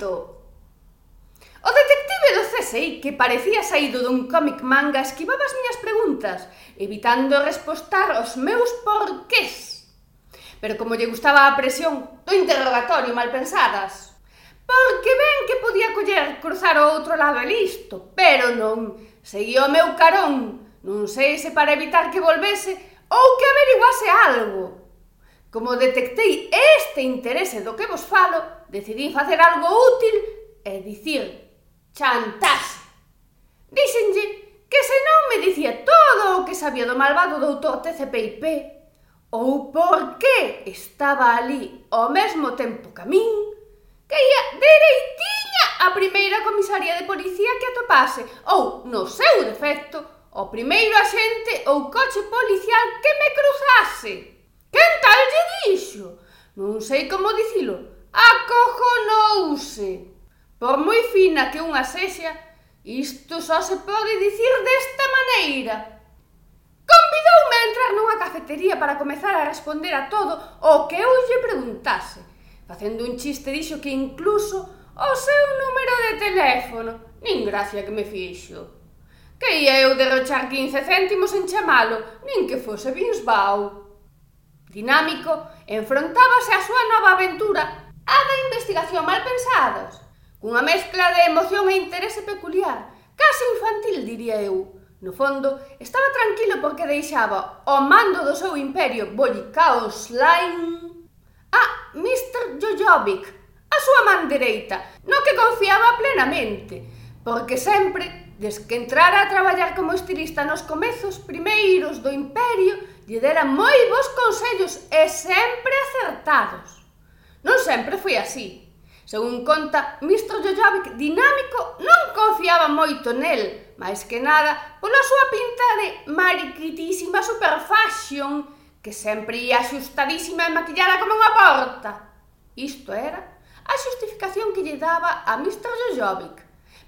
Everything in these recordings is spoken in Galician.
momento. O detective do CSI, que parecía saído dun cómic manga, esquivaba as miñas preguntas, evitando respostar os meus porqués. Pero como lle gustaba a presión do interrogatorio mal pensadas, porque ben que podía coller cruzar o outro lado e listo, pero non, seguía o meu carón, non sei se para evitar que volvese ou que averiguase algo. Como detectei este interese do que vos falo, decidín facer algo útil e dicir chantaxe. Díxenlle que se non me dicía todo o que sabía do malvado doutor TCPIP ou por que estaba ali ao mesmo tempo que a min, que ia dereitiña a primeira comisaría de policía que atopase ou, no seu defecto, o primeiro axente ou coche policial que me cruzase. Quen tal lle dixo? Non sei como dicilo, Acojonouse! Por moi fina que unha sexa, isto só se pode dicir desta maneira. Convidoume a entrar nunha cafetería para comezar a responder a todo o que eu lle preguntase. Facendo un chiste dixo que incluso o seu número de teléfono. Nin gracia que me fixo. Que ia eu derrochar 15 céntimos en chamalo, nin que fose Binsbau. Dinámico, enfrontábase á súa nova aventura A da investigación mal pensados, cunha mezcla de emoción e interese peculiar, case infantil, diría eu. No fondo, estaba tranquilo porque deixaba o mando do seu imperio Bolikaos Slime a Mr. Jojovic, a súa man dereita, no que confiaba plenamente, porque sempre, desde que entrara a traballar como estilista nos comezos primeiros do imperio, lle dera moi bons consellos e sempre acertados. Non sempre foi así. Según conta, Mistro Jojovic dinámico non confiaba moito nel, máis que nada pola súa pinta de mariquitísima superfashion que sempre ia axustadísima e maquillada como unha porta. Isto era a xustificación que lle daba a Mistro Jojovic.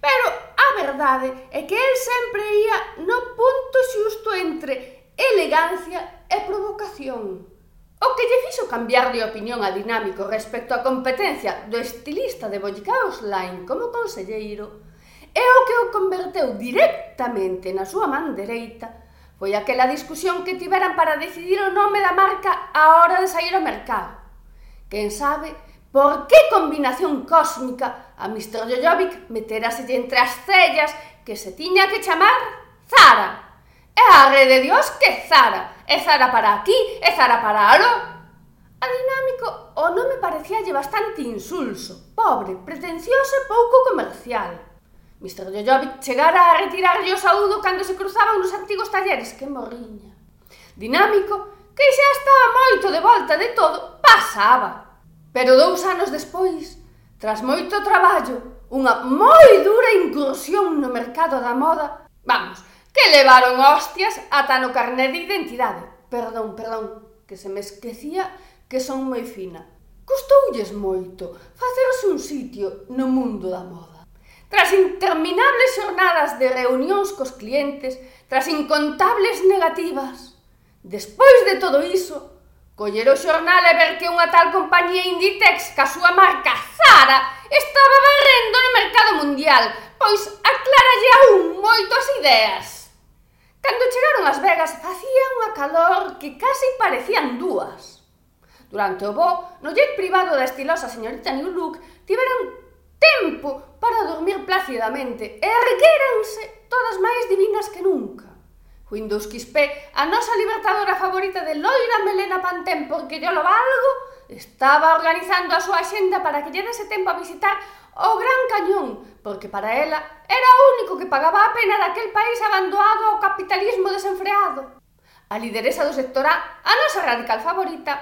Pero a verdade é que el sempre ia no punto xusto entre elegancia e provocación. O que lle fixo cambiar de opinión a Dinámico respecto á competencia do estilista de Bollicaos Line como conselleiro e o que o converteu directamente na súa man dereita foi aquela discusión que tiveran para decidir o nome da marca á hora de sair ao mercado. Quen sabe por que combinación cósmica a Mr. Jojovic meteráselle entre as cellas que se tiña que chamar Zara. É a rede de Dios que Zara. É Zara para aquí, é Zara para aló. A dinámico o nome parecíalle bastante insulso, pobre, pretencioso e pouco comercial. Mr. Jojovic chegara a retirarlle o saúdo cando se cruzaban nos antigos talleres que morriña. Dinámico, que xa estaba moito de volta de todo, pasaba. Pero dous anos despois, tras moito traballo, unha moi dura incursión no mercado da moda, vamos, que levaron hostias ata no carné de identidade. Perdón, perdón, que se me esquecía que son moi fina. Custoulles moito facerse un sitio no mundo da moda. Tras interminables xornadas de reunións cos clientes, tras incontables negativas, despois de todo iso, coller o xornal e ver que unha tal compañía Inditex ca súa marca Zara estaba barrendo no mercado mundial, pois acláralle aún moito as ideas. Cando chegaron as Vegas facía unha calor que casi parecían dúas. Durante o voo, no jet privado da estilosa señorita New Look, tiveron tempo para dormir plácidamente e erguéranse todas máis divinas que nunca. Windows XP, a nosa libertadora favorita de loira melena pantén porque yo lo valgo, estaba organizando a súa xenda para que lle dese tempo a visitar o Gran Cañón, porque para ela era o único que pagaba a pena daquel país abandonado ao capitalismo desenfreado. A lideresa do sector A, a nosa radical favorita,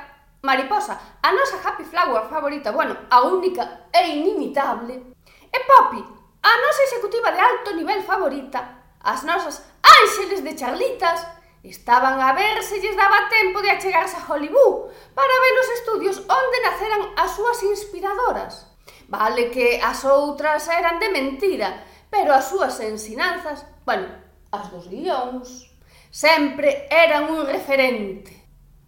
Mariposa, a nosa happy flower favorita, bueno, a única e inimitable, e Poppy, a nosa executiva de alto nivel favorita, as nosas ángeles de charlitas, Estaban a ver se lles daba tempo de achegarse a Hollywood para ver os estudios onde naceran as súas inspiradoras. Vale que as outras eran de mentira, pero as súas ensinanzas, bueno, as dos guións, sempre eran un referente.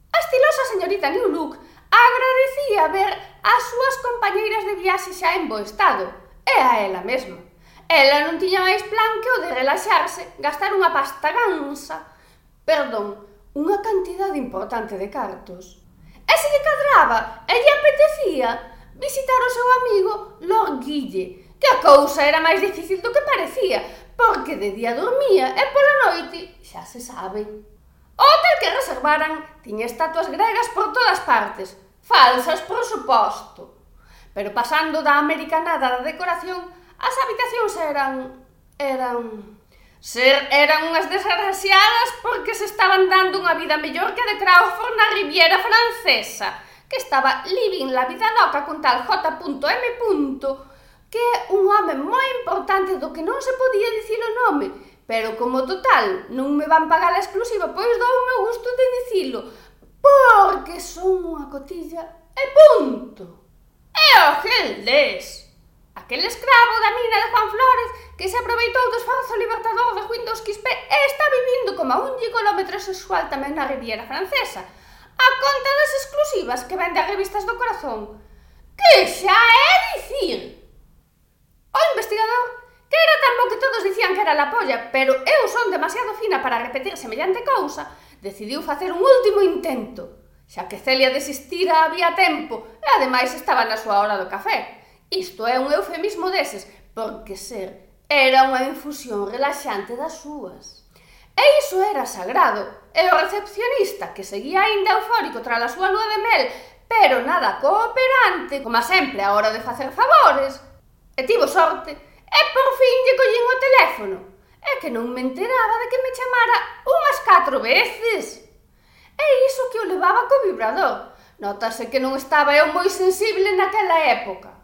A estilosa señorita New Look agradecía ver as súas compañeiras de viaxe xa en bo estado, e a ela mesma. Ela non tiña máis plan que o de relaxarse, gastar unha pasta gansa, perdón, unha cantidade importante de cartos. E se lle cadraba e lle apetecía visitar o seu amigo Lord Guille, que a cousa era máis difícil do que parecía, porque de día dormía e pola noite xa se sabe. O hotel que reservaran tiña estatuas gregas por todas partes, falsas por suposto. Pero pasando da americanada da decoración, as habitacións eran... eran... Ser eran unhas desgraciadas porque se estaban dando unha vida mellor que a de Crawford na Riviera Francesa, que estaba living la vida loca con tal J.M. que é un home moi importante do que non se podía dicir o nome, pero como total non me van pagar a exclusiva, pois dou o meu gusto de dicilo, porque son unha cotilla e punto. É o Geldés aquel escravo da mina de Juan Flores que se aproveitou do esforzo libertador de Juan dos Quispe e está vivindo como un gigolómetro sexual tamén na Riviera Francesa, a conta das exclusivas que vende a revistas do corazón. Que xa é dicir! O investigador, que era tan bo que todos dicían que era la polla, pero eu son demasiado fina para repetir semellante cousa, decidiu facer un último intento, xa que Celia desistira había tempo e ademais estaba na súa hora do café. Isto é un eufemismo deses, porque ser era unha infusión relaxante das súas. E iso era sagrado, e o recepcionista, que seguía aínda eufórico tras a súa lúa de mel, pero nada cooperante, como sempre a hora de facer favores, e tivo sorte, e por fin lle collín o teléfono, e que non me enteraba de que me chamara unhas catro veces. E iso que o levaba co vibrador, notase que non estaba eu moi sensible naquela época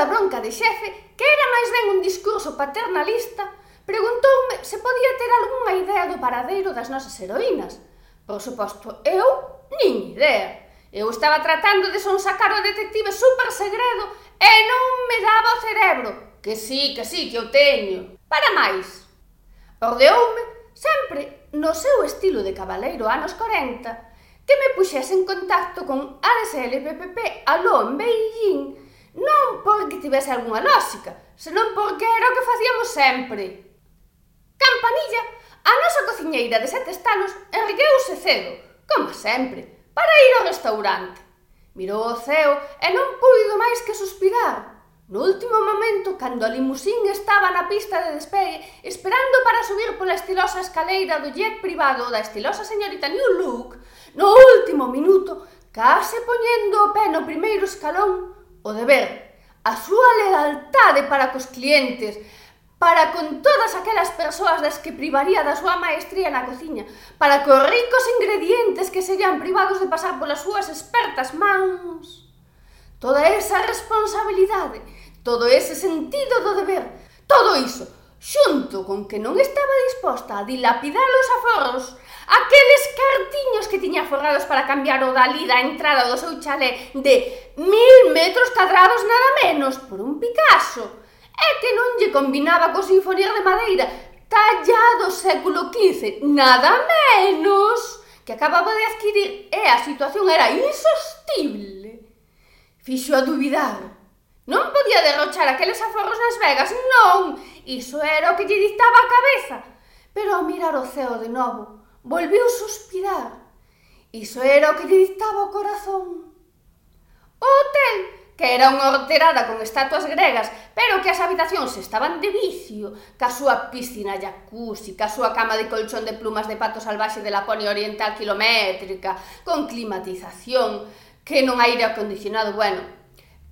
da bronca de xefe, que era máis ben un discurso paternalista, preguntoume se podía ter algunha idea do paradeiro das nosas heroínas. Por suposto, eu, nin idea. Eu estaba tratando de sonsacar o detective super segredo e non me daba o cerebro. Que sí, que sí, que eu teño. Para máis. Ordeoume, sempre no seu estilo de cabaleiro anos 40, que me puxese en contacto con ADSL PPP aló en Beijing Non porque tivese algunha lógica, senón porque era o que facíamos sempre. Campanilla, a nosa cociñeira de sete estalos, ergueuse cedo, como sempre, para ir ao restaurante. Mirou o ceo e non puido máis que suspirar. No último momento, cando a limusín estaba na pista de despegue, esperando para subir pola estilosa escaleira do jet privado da estilosa señorita New Look, no último minuto, case poñendo o pé no primeiro escalón, o deber, a súa lealtade para cos clientes, para con todas aquelas persoas das que privaría da súa maestría na cociña, para cos ricos ingredientes que serían privados de pasar polas súas expertas mans. Toda esa responsabilidade, todo ese sentido do deber, todo iso xunto con que non estaba disposta a dilapidar os aforros, aqueles cartiños que tiña forrados para cambiar o dalí da entrada do seu chalé de mil metros cadrados nada menos por un Picasso, e que non lle combinaba co sinfonía de madeira tallado século XV, nada menos, que acababa de adquirir e a situación era insostible. Fixo a dubidar Non podía derrochar aqueles aforros nas vegas, non! Iso era o que lle dictaba a cabeza. Pero ao mirar o ceo de novo, volviu suspirar. Iso era o que lle dictaba o corazón. O hotel, que era unha horterada con estatuas gregas, pero que as habitacións estaban de vicio, ca súa piscina jacuzzi, ca súa cama de colchón de plumas de pato salvaxe de Laponia Oriental kilométrica, con climatización, que non aire acondicionado, bueno,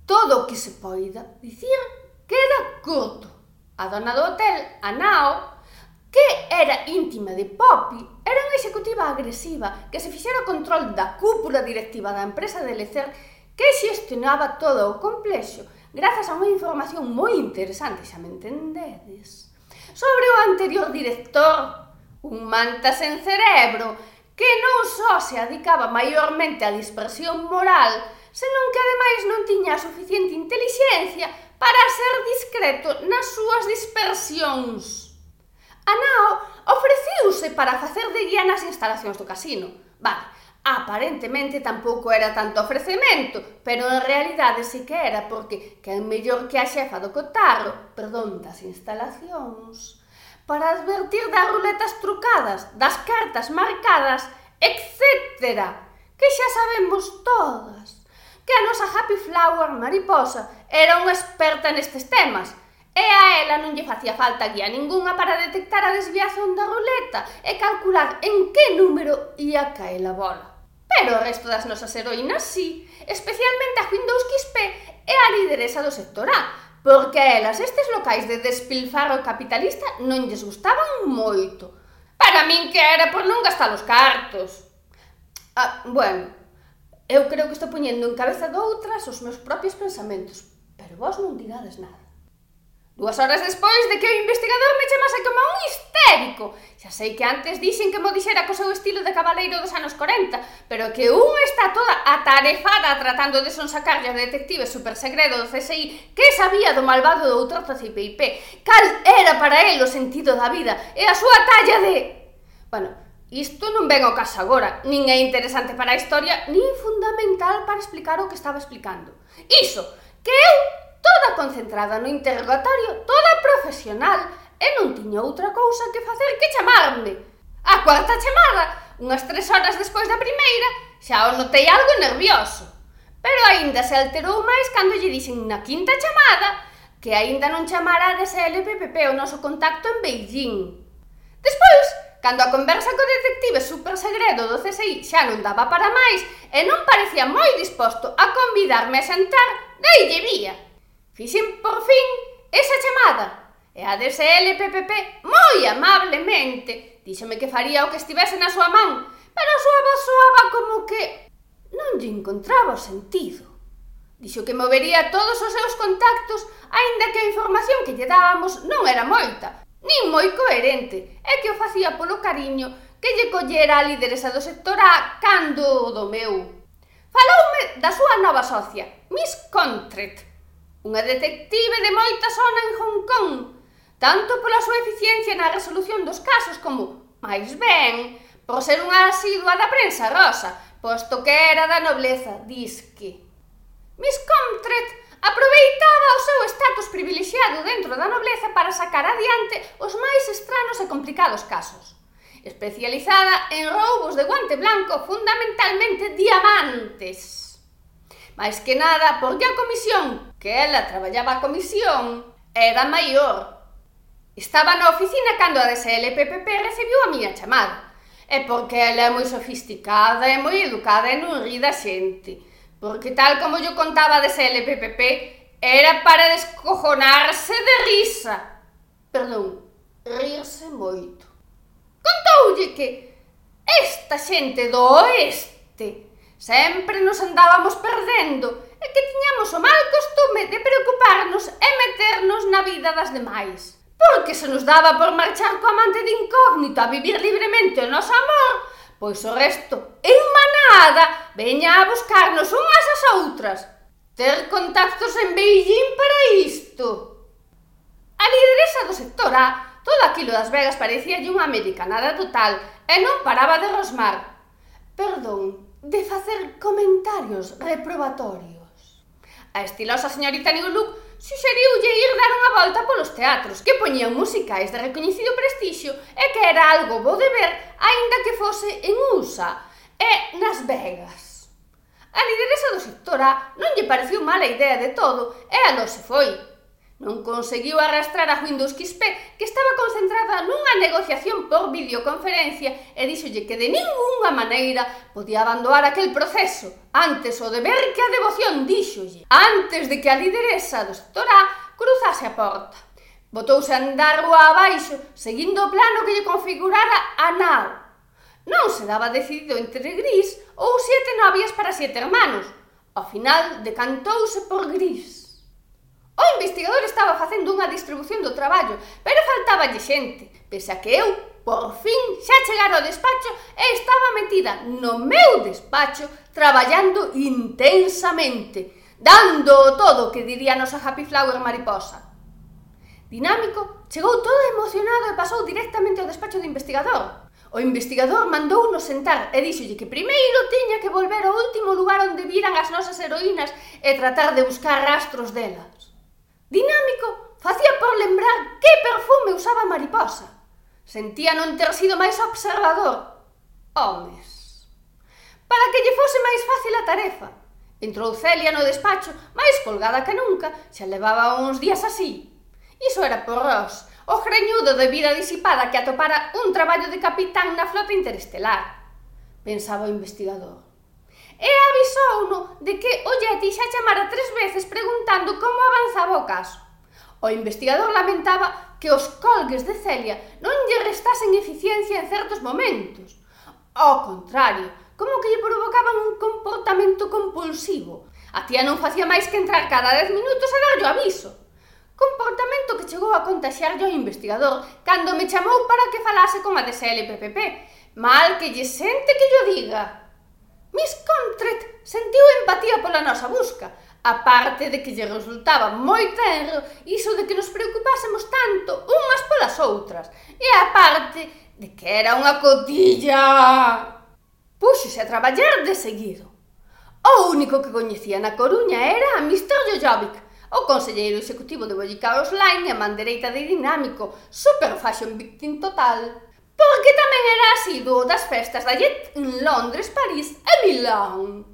Todo o que se poida dicir queda curto. A dona do hotel, Anao, que era íntima de Poppy, era unha executiva agresiva que se fixera o control da cúpula directiva da empresa de Lecer que xestionaba todo o complexo grazas a unha información moi interesante, xa me entendedes, sobre o anterior director, un manta sen cerebro, que non só se adicaba maiormente á dispersión moral, se non que ademais non tiña suficiente intelixencia para ser discreto nas súas dispersións. Anao ofreciuse para facer de guía nas instalacións do casino. Vale, aparentemente tampouco era tanto ofrecemento, pero en realidade sí que era porque que é mellor que a xefa do cotarro, perdón, das instalacións, para advertir das ruletas trucadas, das cartas marcadas, etc. Que xa sabemos todas que a nosa Happy Flower mariposa era unha experta nestes temas, e a ela non lle facía falta guía ningunha para detectar a desviación da ruleta e calcular en que número ia caer a bola. Pero o resto das nosas heroínas sí, especialmente a Windows XP e a lideresa do sector A, porque a elas estes locais de despilfarro capitalista non lles gustaban moito. Para min que era por non gastar os cartos. Ah, bueno, eu creo que estou poñendo en cabeza doutras os meus propios pensamentos, pero vos non digades nada. Dúas horas despois de que o investigador me chamase como un histérico. Xa sei que antes dixen que mo dixera co seu estilo de cabaleiro dos anos 40, pero que un está toda atarefada tratando de sonsacarlle ao detective supersegredo do CSI que sabía do malvado do outro CPIP, cal era para el o sentido da vida e a súa talla de... Bueno, Isto non ven ao caso agora, nin é interesante para a historia, nin fundamental para explicar o que estaba explicando. Iso, que eu, toda concentrada no interrogatorio, toda profesional, e non tiña outra cousa que facer que chamarme. A cuarta chamada, unhas tres horas despois da primeira, xa o notei algo nervioso. Pero aínda se alterou máis cando lle dixen na quinta chamada que aínda non chamara a DSL o noso contacto en Beijing. Despois, Cando a conversa co detective super segredo do CSI xa non daba para máis e non parecía moi disposto a convidarme a sentar, deille vía. Fixen por fin esa chamada e a DSLPPP moi amablemente díxome que faría o que estivese na súa man, pero a súa voz soaba como que non lle encontraba o sentido. Dixo que movería todos os seus contactos, aínda que a información que lle dábamos non era moita, Nin moi coherente, é que o facía polo cariño que lle collera a lideresa do sector A cando do meu. Faloume da súa nova socia, Miss Contret, unha detective de moita zona en Hong Kong, tanto pola súa eficiencia na resolución dos casos como, máis ben, por ser unha asidua da prensa rosa, posto que era da nobleza, disque. Miss Contret aproveitaba o seu estatus privilexiado dentro da nobleza para sacar adiante os máis estranos e complicados casos. Especializada en roubos de guante blanco, fundamentalmente diamantes. Mais que nada, porque a comisión, que ela traballaba a comisión, era maior. Estaba na oficina cando a DSLPPP recibiu a miña chamada. É porque ela é moi sofisticada e moi educada e non ri da xente porque tal como yo contaba de SLPPP, era para descojonarse de risa. Perdón, rirse moito. Contoulle que esta xente do oeste sempre nos andábamos perdendo e que tiñamos o mal costume de preocuparnos e meternos na vida das demais. Porque se nos daba por marchar co amante de incógnito a vivir libremente o noso amor, pois o resto, en manada, veña a buscarnos unhas as outras. Ter contactos en Beijing para isto. A lideresa do sector A, todo aquilo das Vegas parecía unha americanada total e non paraba de rosmar. Perdón, de facer comentarios reprobatorios. A estilosa señorita Niuluk suxeriulle ir dar unha volta polos teatros que poñían musicais de recoñecido prestixio e que era algo bo de ver aínda que fose en USA e nas Vegas. A lideresa do sector A non lle pareceu mala idea de todo e aló se foi. Non conseguiu arrastrar a Windows XP que estaba concentrada nunha negociación por videoconferencia e díxolle que de ningunha maneira podía abandonar aquel proceso. Antes o de ver que a devoción díxolle. Antes de que a lideresa do sector A cruzase a porta. Botouse a andar rua abaixo, seguindo o plano que lle configurara a nao non se daba decidido entre Gris ou sete novias para sete hermanos. Ao final decantouse por Gris. O investigador estaba facendo unha distribución do traballo, pero faltaba xente, pese a que eu, por fin, xa chegara ao despacho e estaba metida no meu despacho traballando intensamente, dando todo que diría a nosa Happy Flower mariposa. Dinámico, chegou todo emocionado e pasou directamente ao despacho do investigador. O investigador mandounos sentar e díxolle que primeiro tiña que volver ao último lugar onde viran as nosas heroínas e tratar de buscar rastros delas. Dinámico facía por lembrar que perfume usaba a mariposa. Sentía non ter sido máis observador. Homes. Para que lle fose máis fácil a tarefa. Entrou Celia no despacho, máis colgada que nunca, xa levaba uns días así. Iso era por Ross, o greñudo de vida disipada que atopara un traballo de capitán na flota interestelar, pensaba o investigador. E avisouno de que o Yeti xa chamara tres veces preguntando como avanzaba o caso. O investigador lamentaba que os colgues de Celia non lle restasen eficiencia en certos momentos. Ao contrario, como que lle provocaban un comportamento compulsivo. A tía non facía máis que entrar cada dez minutos e darlle o aviso. Comportamento que chegou a contaxiarlle ao investigador cando me chamou para que falase con a DSLPPP. Mal que lle sente que yo diga. Miss Contret sentiu empatía pola nosa busca, a parte de que lle resultaba moi terro iso de que nos preocupásemos tanto unhas polas outras, e a parte de que era unha cotilla. Puxose a traballar de seguido. O único que coñecía na Coruña era a Mr. Jojovic, O conselleiro executivo de Bollicaos Line é mandereita de dinámico, super fashion victim total. Porque tamén era asiduo das festas da Jet en Londres, París e Milán.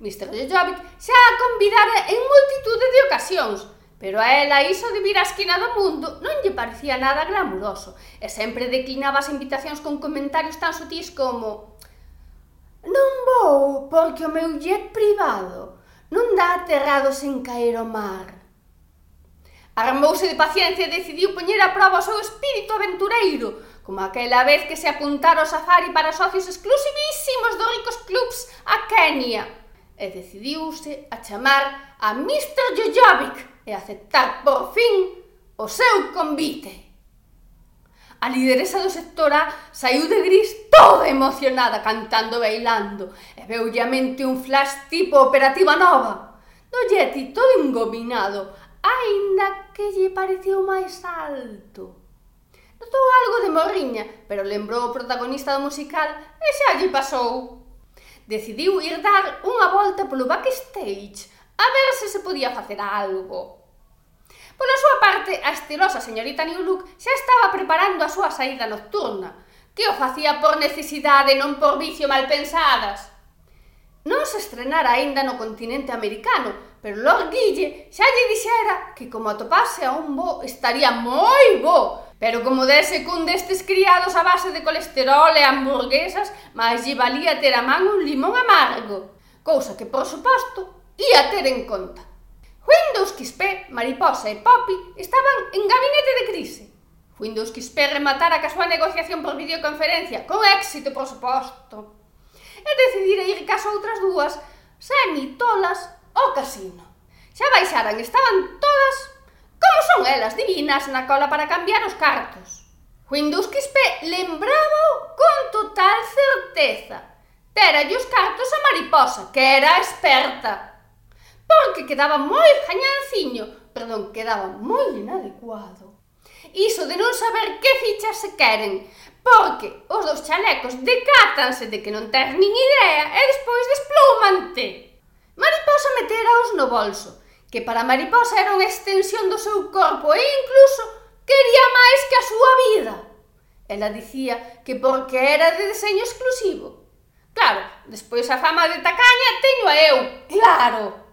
Mr. Jojovic xa a convidara en multitude de ocasións, pero a ela iso de vir á esquina do mundo non lle parecía nada glamuroso e sempre declinaba as invitacións con comentarios tan sutís como Non vou porque o meu jet privado non dá aterrado sen caer ao mar. Armouse de paciencia e decidiu poñer a prova o seu espírito aventureiro, como aquela vez que se apuntara ao safari para socios exclusivísimos dos ricos clubs a Kenia. E decidiuse a chamar a Mr. Jojovic e aceptar por fin o seu convite a lideresa do sector A saiu de gris toda emocionada cantando e bailando e veulle a mente un flash tipo operativa nova. Do Yeti todo engominado, aínda que lle pareceu máis alto. Notou algo de morriña, pero lembrou o protagonista do musical e xa lle pasou. Decidiu ir dar unha volta polo backstage a ver se se podía facer algo. Pola súa parte, a estilosa señorita New Look xa estaba preparando a súa saída nocturna, que o facía por necesidade non por vicio mal pensadas. Non se estrenara aínda no continente americano, pero Lord Guille xa lle dixera que como atopase a un bo estaría moi bo, pero como dese cun destes criados a base de colesterol e hamburguesas, máis lle valía ter a man un limón amargo, cousa que, por suposto, ia ter en conta. Windows XP, Mariposa e Poppy estaban en gabinete de crise. Windows XP rematara ca súa negociación por videoconferencia, con éxito, por suposto, e decidira ir cas outras dúas semitolas ao casino. Xa baixaran, estaban todas como son elas divinas na cola para cambiar os cartos. Windows XP lembraba con total certeza. Tera os cartos a mariposa, que era experta porque quedaba moi jañanciño, perdón, quedaba moi inadecuado. Iso de non saber que fichas se queren, porque os dos chalecos decátanse de que non tes nin idea e despois desplúmante. Mariposa meteraos no bolso, que para Mariposa era unha extensión do seu corpo e incluso quería máis que a súa vida. Ela dicía que porque era de deseño exclusivo. Claro, despois a fama de tacaña teño a eu, claro.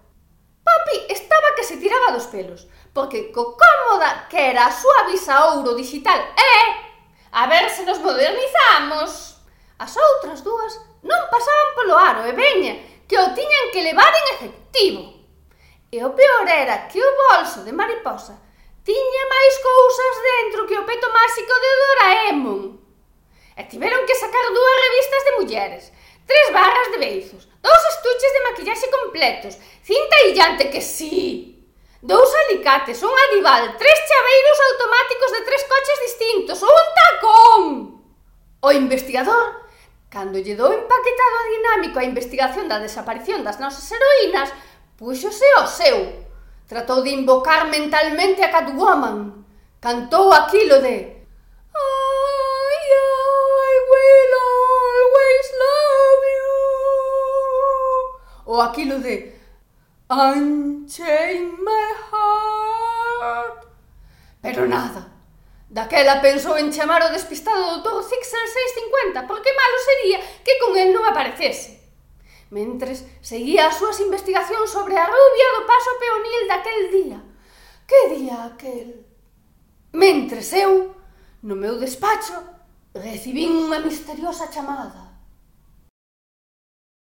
Papi estaba que se tiraba dos pelos, porque co cómoda que era a súa visa ouro digital eh, a ver se nos modernizamos. As outras dúas non pasaban polo aro e veña que o tiñan que levar en efectivo. E o peor era que o bolso de mariposa tiña máis cousas dentro que o peto máxico de Doraemon. E tiveron que sacar dúas revistas de mulleres tres barras de beizos, dous estuches de maquillaxe completos, cinta illante que sí, dous alicates, un adival, tres chaveiros automáticos de tres coches distintos, un tacón. O investigador, cando lle dou empaquetado a dinámico a investigación da desaparición das nosas heroínas, puxose o seu. Tratou de invocar mentalmente a Catwoman. Cantou aquilo de Ou aquilo de Unchain my heart. Pero nada. Daquela pensou en chamar o despistado doutor Zixer 650 Porque malo sería que con el non aparecese? Mentres seguía as súas investigacións sobre a rubia do paso peonil daquel día. Que día aquel? Mentres eu, no meu despacho, recibín unha misteriosa chamada.